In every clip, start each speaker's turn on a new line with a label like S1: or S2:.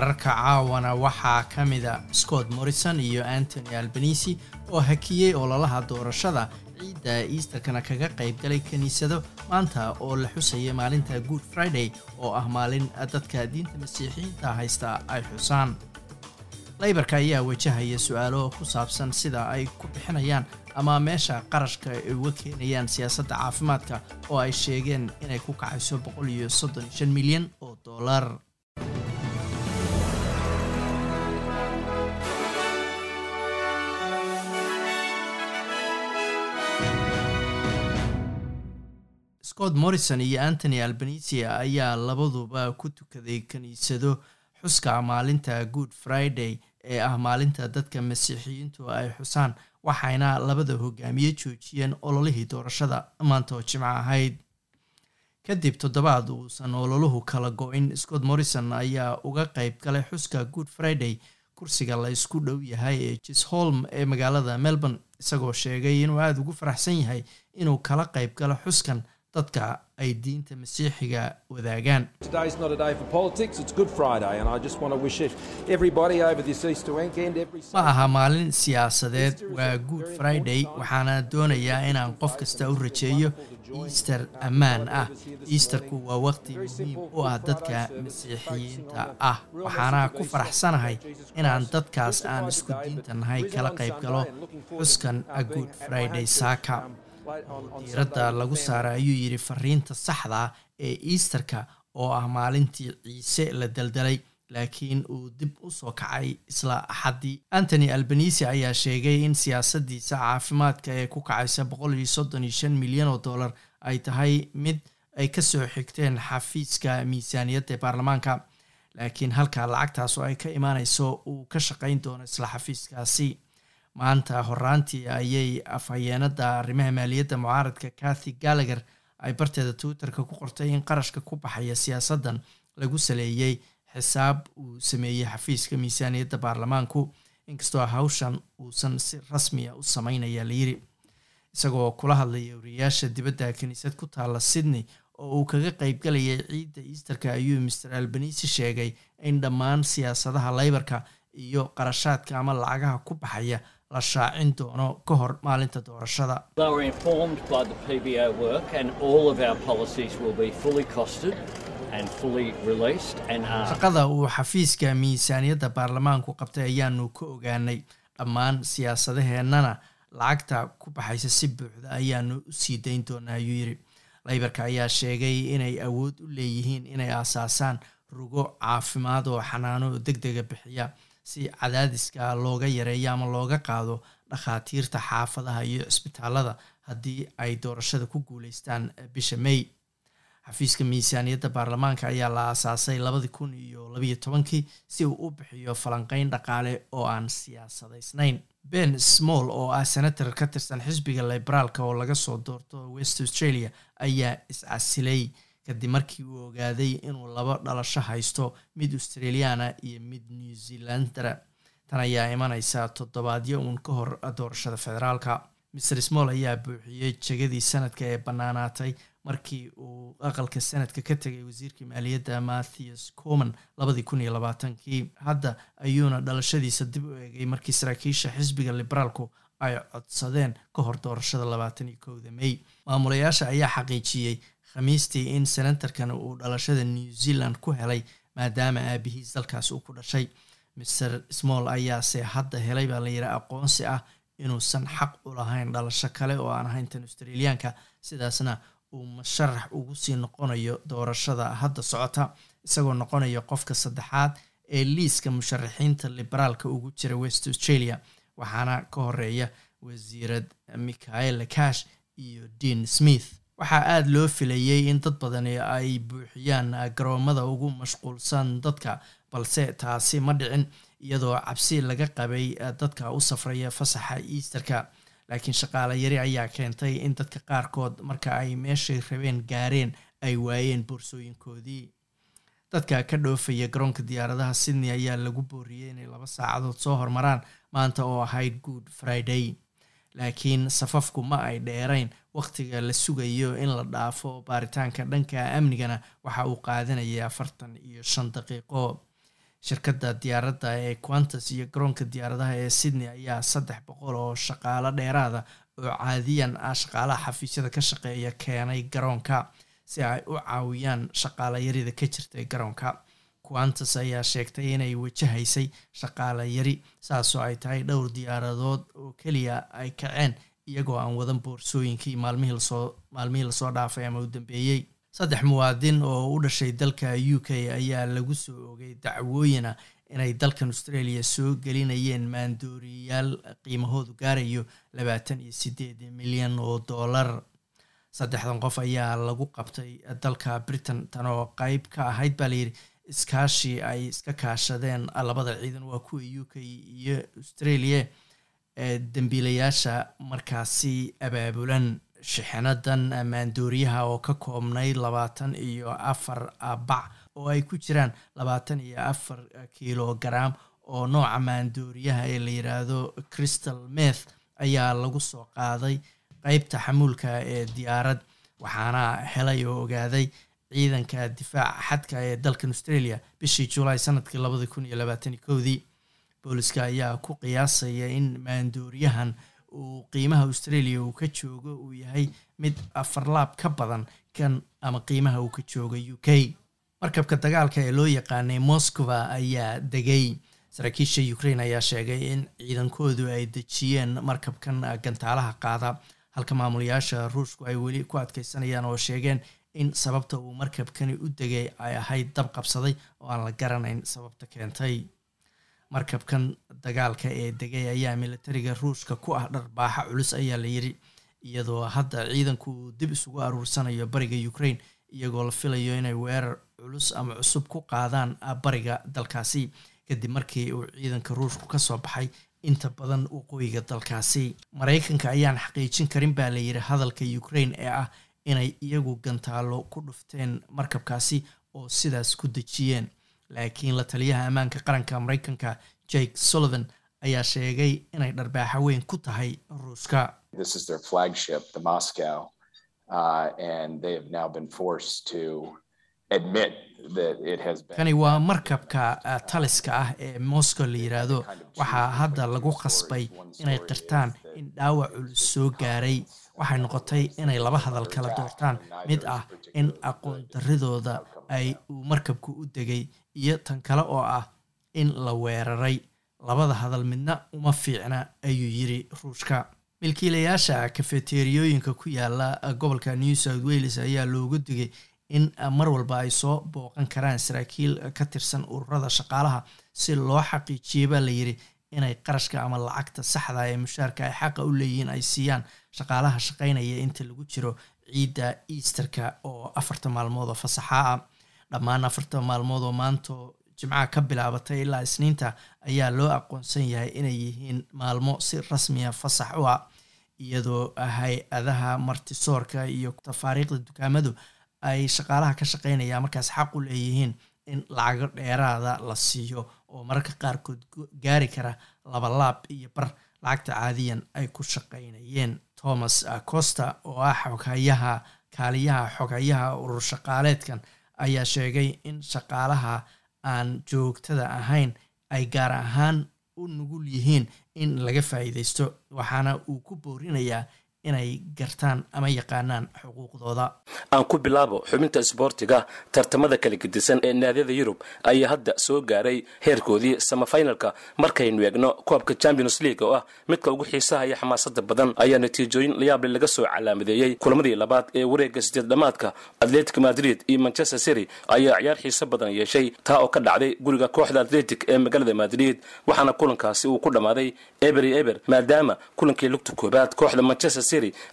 S1: wararka caawana waxaa ka mida scott morrison iyo antony albanisi oo hakiyey ololaha doorashada ciidda easterkana kaga qaybgalay kiniisado maanta oo la xusaya maalinta good friday oo ah maalin dadka diinta masiixiyiinta haysta ay xusaan. Laybarka ayaa wajahaya su'aalo ku saabsan sida ay ku bixinayaan ama meesha qarashka ay uga keenayaan siyaasadda caafimaadka oo ay sheegeen inay ku kacayso boqol iyo soddon shan milyan oo dollar scott morrison iyo antony albanisi ayaa labaduba ku tukaday kiniisado xuska maalinta good friday ee ah maalinta dadka masiixiyiintu ay xusaan waxayna labada hogaamiye joojiyeen ololihii doorashada maanta oo jimco ahayd. Kadib toddobaad uusan ololuhu kala go-in scott morrison ayaa uga qayb galay xuska good friday kursiga la isku dhow yahay ee jisholm ee magaalada melbourne isagoo sheegay inuu aada ugu faraxsan yahay inuu kala qayb galo xuskan dadka ay diinta masiixiga wadaagaan. Ma aha maalin siyaasadeed waa good friday waxaana doonayaa inaan qof kasta u rajeeyo easter ammaan ah. Easterku waa waqti muhiim u ah dadka masiixiyiinta ah. waxaana ku faraxsanahay inaan dadkaas aan isku diinta nahay kala qayb galo xuskan good friday saaka diiradda lagu saara ayuu yidhi fariinta saxda ee easterka oo ah maalintii ciise la daldalay laakiin uu dib u soo kacay isla axaddii. Antony albanisi ayaa sheegay in siyaasaddiisa caafimaadka ee ku kacaysa boqol iyo soddon iyo shan milyan oo dollar ay tahay mid ay ka soo xigteen xafiiska miisaaniyadda ee baarlamaanka. Laakiin halka lacagtaas oo ay ka imaanayso uu ka shaqayn doono isla xafiiskaasi maanta horaantii ayay afhayeenada arrimaha maaliyadda mucaaradka kathy gallagher ay barteeda twitterka ku qortay in qarashka ku baxaya siyaasaddan lagu saleeyey xisaab uu sameeyey xafiiska miisaaniyadda baarlamaanku inkastoo hawshan uusan si rasmiya u sameynaya layiri isagoo kula hadlaya wariyaasha dibadda kiniisad ku taalla sydney oo uu kaga qaybgalayay ciidda easterka ayuu master albanisi sheegay in dhammaan siyaasadaha laybarka iyo qarashaadka ama lacagaha ku baxaya la shaacin doono ka hor maalinta doorashada shaqada uu xafiiska miisaaniyadda baarlamaanku qabtay ayaanu ka ogaanay. Dhammaan siyaasadaheennana lacagta ku baxaysa si buuxda ayaanu u sii dayn doonaa ayuu yidhi laybarka ayaa sheegay inay awood u leeyihiin inay aasaasaan rugo caafimaad oo xanaano deg dega bixiya si cadaadiska looga yareeyo ama looga qaado dhakhaatiirta xaafadaha iyo cisbitaalada haddii ay doorashada ku guuleystaan bisha may. Xafiiska miisaaniyadda baarlamaanka ayaa la aasaasay labadii kun iyo labayo tobankii si uu u bixiyo falanqeyn dhaqaale oo aan siyaasadaysnayn. Ben small oo ah senator ka tirsan xisbiga liberaalka oo laga soo doorto west australia ayaa is-casilay kadib markii uu ogaaday inuu laba dhalasho haysto mid australiana iyo mid new zealandara tan ayaa imaneysa toddobaadyo uun ka hor doorashada federaalka. Mr small ayaa buuxiyey jegadii sanadka ee bannaanaatay markii uu aqalka sanadka ka tegay wasiirkii maaliyadda matthews coman labadii kun iyo labaatankii. Hadda ayuuna dhalashadiisa dib u eegay markii saraakiisha xisbiga liberaalku ay codsadeen ka hor doorashada labaatan iyo kowda may. Maamulayaasha ayaa xaqiijiyey khamiistii in senatarkan uu dhalashada new zealand ku helay maadaama aabihiis dalkaas uu ku dhashay. Master small ayaase hadda helay baa la yidhi aqoonsi ah inuusan xaq u lahayn dhalasho kale oo aan ahayn tan australiyaanka sidaasna uu musharax ugu sii noqonayo doorashada hadda socota isagoo noqonaya qofka saddexaad ee liiska musharaxiinta liberaalka ugu jira west australia waxaana ka horreeya wasiirad michael cash iyo dean smith waxaa aada loo filayey in dad badani ay buuxiyaan garoomada ugu mashquulsan dadka balse taasi ma dhicin iyadoo cabsi laga qabay dadka u safraya fasaxa easterka. Laakiin shaqaale yari ayaa keentay in dadka qaarkood marka ay meeshay rabeen gaareen ay waayeen boorsooyinkoodii. Dadka ka dhoofaya garoonka diyaaradaha sydney ayaa lagu booriyey inay laba saacadood soo hormaraan maanta oo ahayd good friday laakiin safafku ma ay dheerayn. Wakhtiga la sugayo in la dhaafo baaritaanka dhanka amnigana waxa uu qaadanaya afartan iyo shan daqiiqo. Shirkadda diyaaradda ee quantas iyo garoonka diyaaradaha ee sydney ayaa saddex boqol oo shaqaalo dheeraada oo caadiyan ah shaqaalaha xafiisyada ka shaqeeya keenay garoonka si ay u caawiyaan shaqaala yarida ka jirtay garoonka quantas ayaa sheegtay inay wajahaysay shaqaala yari saasoo ay tahay dhowr diyaaradood oo keliya ay kaceen iyagoo aan wadan boorsooyinkii maalmihii la soo maalmihii la soo dhaafay ama u dambeeyey. Saddex muwaadin oo u dhashay dalka u k ayaa lagu soo ogay dacwooyina inay dalkan australia soo gelinayeen maandooriyayaal qiimahoodu gaarayo labaatan iyo sideed milyan oo dollar. Saddexdan qof ayaa lagu qabtay dalka britain tan oo qeyb ka ahayd baa layidhi iskaashi ay iska kaashadeen labada ciidan waa kuwa u k iyo australia. Ee dembiilayaasha markaasi abaabulan shixinadan maandooriyaha oo ka koobnay labaatan iyo afar bac oo ay ku jiraan. Labaatan iyo afar kilogram oo nooca maandooriyaha ee la yiraahdo crystal meth ayaa lagu soo qaaday qeybta xamuulka ee diyaarad. Waxaana helay oo ogaaday ciidanka difaaca xadka ee dalkan australia bishii julaay sannadkii labadi kun iyo labaatan iyo kowdii booliska ayaa ku qiyaasaya in maandooriyahan uu qiimaha australia uu ka joogo uu yahay mid afarlaab ka badan kan ama qiimaha uu ka jooga u k. Markabka dagaalka ee loo yaqaanay moscova ayaa degay. Saraakiisha ukraine ayaa sheegay in ciidankoodu ay dejiyeen markabkan gantaalaha qaada. Halka maamulayaasha ruushku ay weli ku adkeysanayaan oo sheegeen in sababta uu markabkani u degay ay ahayd dab qabsaday oo aan la garanayn sababta keentay. Markabkan dagaalka ee degay ayaa militariga ruushka ku ah dharbaaxa culus ayaa la yiri iyadoo hadda ciidanku uu dib isugu aruursanayo bariga ukraine iyagoo la filayo inay weerar culus ama cusub ku qaadaan bariga dalkaasi. Kadib markii uu ciidanka ruushku ka soo baxay inta badan waqooyiga dalkaasi. Maraykanka ayaan xaqiijin karin baa la yiri hadalka ukraine ee ah inay iyagu gantaalo ku dhufteen markabkaasi oo sidaas ku dejiyeen. Laakiin la taliyaha ammaanka qaranka maraykanka jake sullivan ayaa sheegay inay dharbaaxa weyn ku tahay ruushka kani waa markabka taliska ah ee moscow la yiraahdo. Waxaa hadda lagu khasbay inay qirtaan in dhaawac culus soo gaaray. Waxay noqotay inay laba hadal kala doortaan. mid ah in aqoon daridooda ay uu markabku u degay iyo tan kale oo ah in la weeraray. Labada hadal midna uma fiicna ayuu yiri ruushka. Milkiilayaasha kafeteriyooyinka ku yaalla gobolka new south wales ayaa loogu digay in mar walba ay soo booqan karaan saraakiil ka tirsan ururada shaqaalaha si loo xaqiijiya baa la yiri inay qarashka ama lacagta saxda ee mushaarka ay xaqa u leeyihiin ay siiyaan shaqaalaha shaqaynaya inta lagu jiro ciidda easterka oo afarta maalmood oo fasaxa ah. Dhammaan afarta maalmood oo maanto jimcaha ka bilaabatay ilaa isniinta ayaa loo aqoonsan yahay inay yihiin maalmo si rasmiya fasax u ah iyadoo hay'adaha martisoorka iyo tafaariikhda dukaamadu ay shaqaalaha ka shaqaynayaan markaas xaq u leeyihiin in lacago dheeraada la siiyo oo mararka qaarkood gaari kara labalaab iyo bar lacagta caadiyan ay ku shaqaynayeen. Thomas costa oo ah xoghayaha kaaliyaha xoghayaha urur shaqaaleedkan ayaa sheegay in shaqaalaha aan joogtada ahayn ay gaar ahaan u nugul yihiin in laga faa'iideysto waxaana uu ku boorinayaa inay gartaan ama yaqaanaan xuquuqdooda.
S2: Aan ku bilaabo xubinta isboortiga tartamada kala gedisan ee naadiyada yurub ayaa hadda soo gaaray heerkoodii samafinalka markaynu eegno koobka champions league oo ah midka ugu xiisaha iyo xamaasada badan ayaa natiijooyin layaable laga soo calaamadeeyey kulamadii labaad ee wareega sideed dhamaadka atletic madrid iyo manchester city ayaa ciyaar xiiso badan yeeshay taa oo ka dhacday guriga kooxda atletic ee magaalada madrid waxaana kulankaasi uu ku dhammaaday eber iyo eber maadaama kulankii lugta koobaad kooxda manchester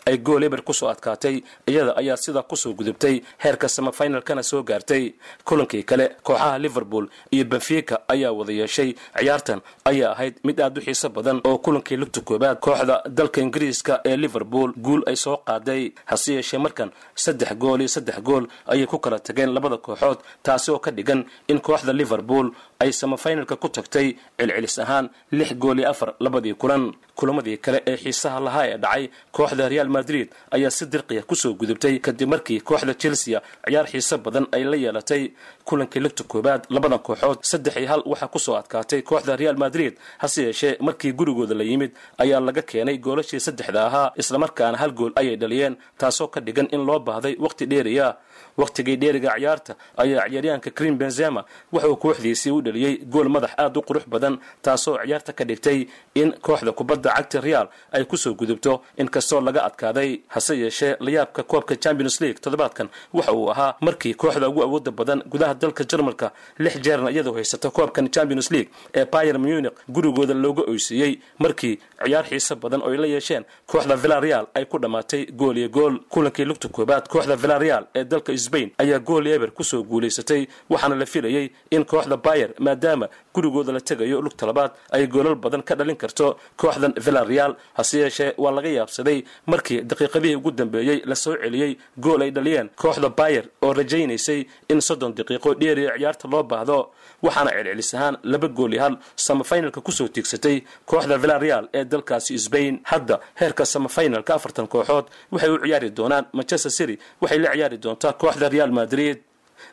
S2: ay gool eber ku soo adkaatay iyada ayaa sidaa ku soo gudubtay heerka samafinalkana soo gaartay. Kulankii kale kooxaha liverpool iyo benfica ayaa wada yeeshay. Ciyaartan ayaa ahayd mid aad u xiiso badan oo kulankii lugta koobaad kooxda dalka ingiriiska ee liverpool guul ay soo qaaday. Hase yeeshee markan saddex gool iyo saddex gool ayay ku kala tageen labada kooxood taasi oo ka dhigan in kooxda liverpool ay samafinalka ku tagtay celcelis ahaan lix gool iyo afar labadii kulan. Kulamadii kale ee xiisaha lahaa ee dhacay kooxda real madrid ayaa si dirqiya ku soo gudubtay kadib markii kooxda chelsea ciyaar xiiso badan ay la yeelatay kulankii lugta koobaad labadan kooxood. Saddex iyo hal waxaa ku soo adkaatay kooxda real madrid hase yeeshee markii gurigooda la yimid ayaa laga keenay goolashii saddexda ahaa islamarkaana hal gool ayay dhaliyeen taasoo ka dhigan in loo baahday wakhti dheeriya. Wakhtigii dheeriga ciyaarta ayaa ciyaaryahanka krim benzema wuxuu kooxdiisii u dhaliyey gool madax aad u qurux badan taasoo ciyaarta ka dhigtay in kooxda kubadda cagta real ay ku soo gudubto. Inkastoo laga adkaaday hase yeeshee layaabka koobka champions league toddobaadkan waxa uu ahaa markii kooxda ugu awooda badan gudaha dalka jarmalka lix jeerna iyadoo haysata koobkan champions league ee bayer munich. Gurigooda looga oysiiyey markii ciyaar xiiso badan oo ay la yeesheen kooxda villareal ay ku dhammaatay gool iyo gool. Kulankii lugta koobaad kooxda villareal ee dalka sbain ayaa gool eber ku soo guulaysatay waxaana la filayey in kooxda bayer maadaama gurigooda la tegayo lugta labaad ay goolal badan ka dhalin karto kooxdan villareal hase yeeshee waa laga yaabsaday markii daqiiqadihii ugu dambeeyey la soo celiyey gool ay dhaliyeen. Kooxda bayer oo rajaynaysay in soddon daqiiqo dheeriya ciyaarta loo baahdo waxaana celcelis ahaan laba gool iyo hal samafinalka ku soo tiigsatay kooxda villareal ee dalkaasi sbain hadda heerka samafinalka afartan kooxood waxay u ciyaari doonaan manchester city waxay la ciyaari doontaa kooxda real madrid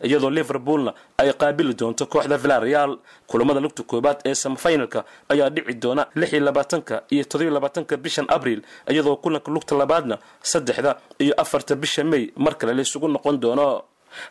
S2: iyadoo liverpoolna ay qaabili doonto kooxda villareal kulamada lugta koobaad ee samafinalka ayaa dhici doona lix iyo labaatanka iyo todobiyo labaatanka bishan abril iyadoo kulanka lugta labaadna saddexda iyo afarta bisha may mar kale laysugu noqon doono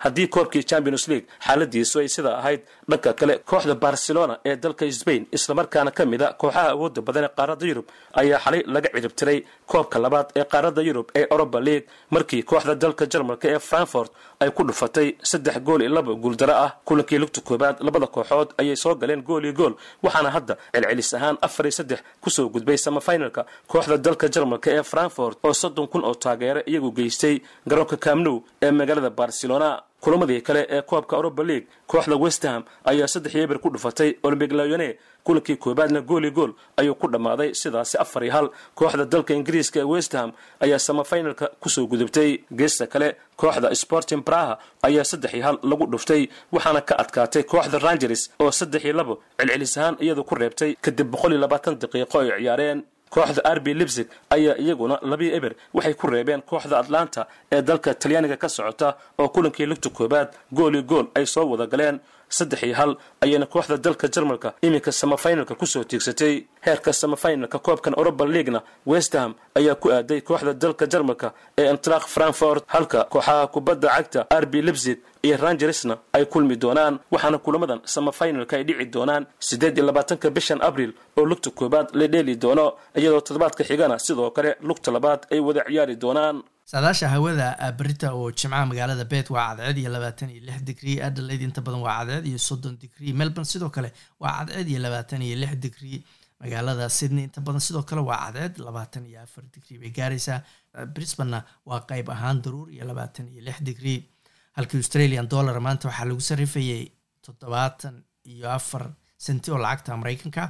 S2: haddii koobkii champions league xaaladiisu ay sidaa ahayd dhanka kale kooxda barcelona ee dalka sbain islamarkaana ka mid a kooxaha awooda badan ee qaaradda yurub ayaa xalay laga ciribtiray koobka labaad ee qaaradda yurub ee europa league markii kooxda dalka jarmalka ee frankfort ay ku dhufatay saddex gool iyo laba guuldaro ah. Kulankii lugta koobaad labada kooxood ayay soo galeen gool iyo gool waxaana hadda celcelis ahaan afar iyo saddex ku soo gudbay samafinalka kooxda dalka jarmalka ee frankfort oo soddon kun oo taageere iyagu geystay garoonka camnow ee magaalada barcelona kulamadii kale ee koobka europa league kooxda westham ayaa saddex iyo eber ku dhufatay olympic lyone kulankii koobaadna gool iyo gool ayuu ku dhammaaday sidaasi afar iyo hal. Kooxda dalka ingiriiska ee westham ayaa samafinalka ku soo gudubtay. Geesta kale kooxda sporting braha ayaa saddex iyo hal lagu dhuftay waxaana ka adkaatay kooxda rangers oo saddex iyo labo celcelis ahaan iyadu ku reebtay kadib boqol iyo labaatan daqiiqo ay ciyaareen kooxda arbi libsig ayaa iyaguna labiyo eber waxay ku reebeen kooxda atlanta ee dalka talyaaniga ka socota oo kulankii lugta koobaad gool iyo gool ay soo wada galeen saddex iyo hal ayayna kooxda dalka jarmalka iminka samafinalka ku soo tiigsatay. Heerka samafinalka koobkan europa leaguena westham ayaa ku aaday kooxda dalka jarmalka ee entrak frankfort halka kooxaha kubadda cagta arbi libsig iyo rangersna ay kulmi doonaan waxaana kulamadan samafinalka ay dhici doonaan. Siddeed iyo labaatanka bishan abril oo lugta koobaad la dheeli doono iyadoo toddobaadka xigana sidoo kale lugta labaad ay wada ciyaari doonaan
S1: saadaasha hawada berita oo jimcaha magaalada bet waa cadceed iyo labaatan iyo lix digrii adelaide inta badan waa cadceed iyo soddon digrii melbourne sidoo kale waa cadceed iyo labaatan iyo lix digrii magaalada sydney inta badan sidoo kale waa cadceed labaatan iyo afar digrii bay gaaraysaa brisbanna waa qeyb ahaan daruur iyo labaatan iyo lix digrii halkii australian dollar maanta waxaa lagu sarifayay toddobaatan iyo afar senti oo lacagta mareykanka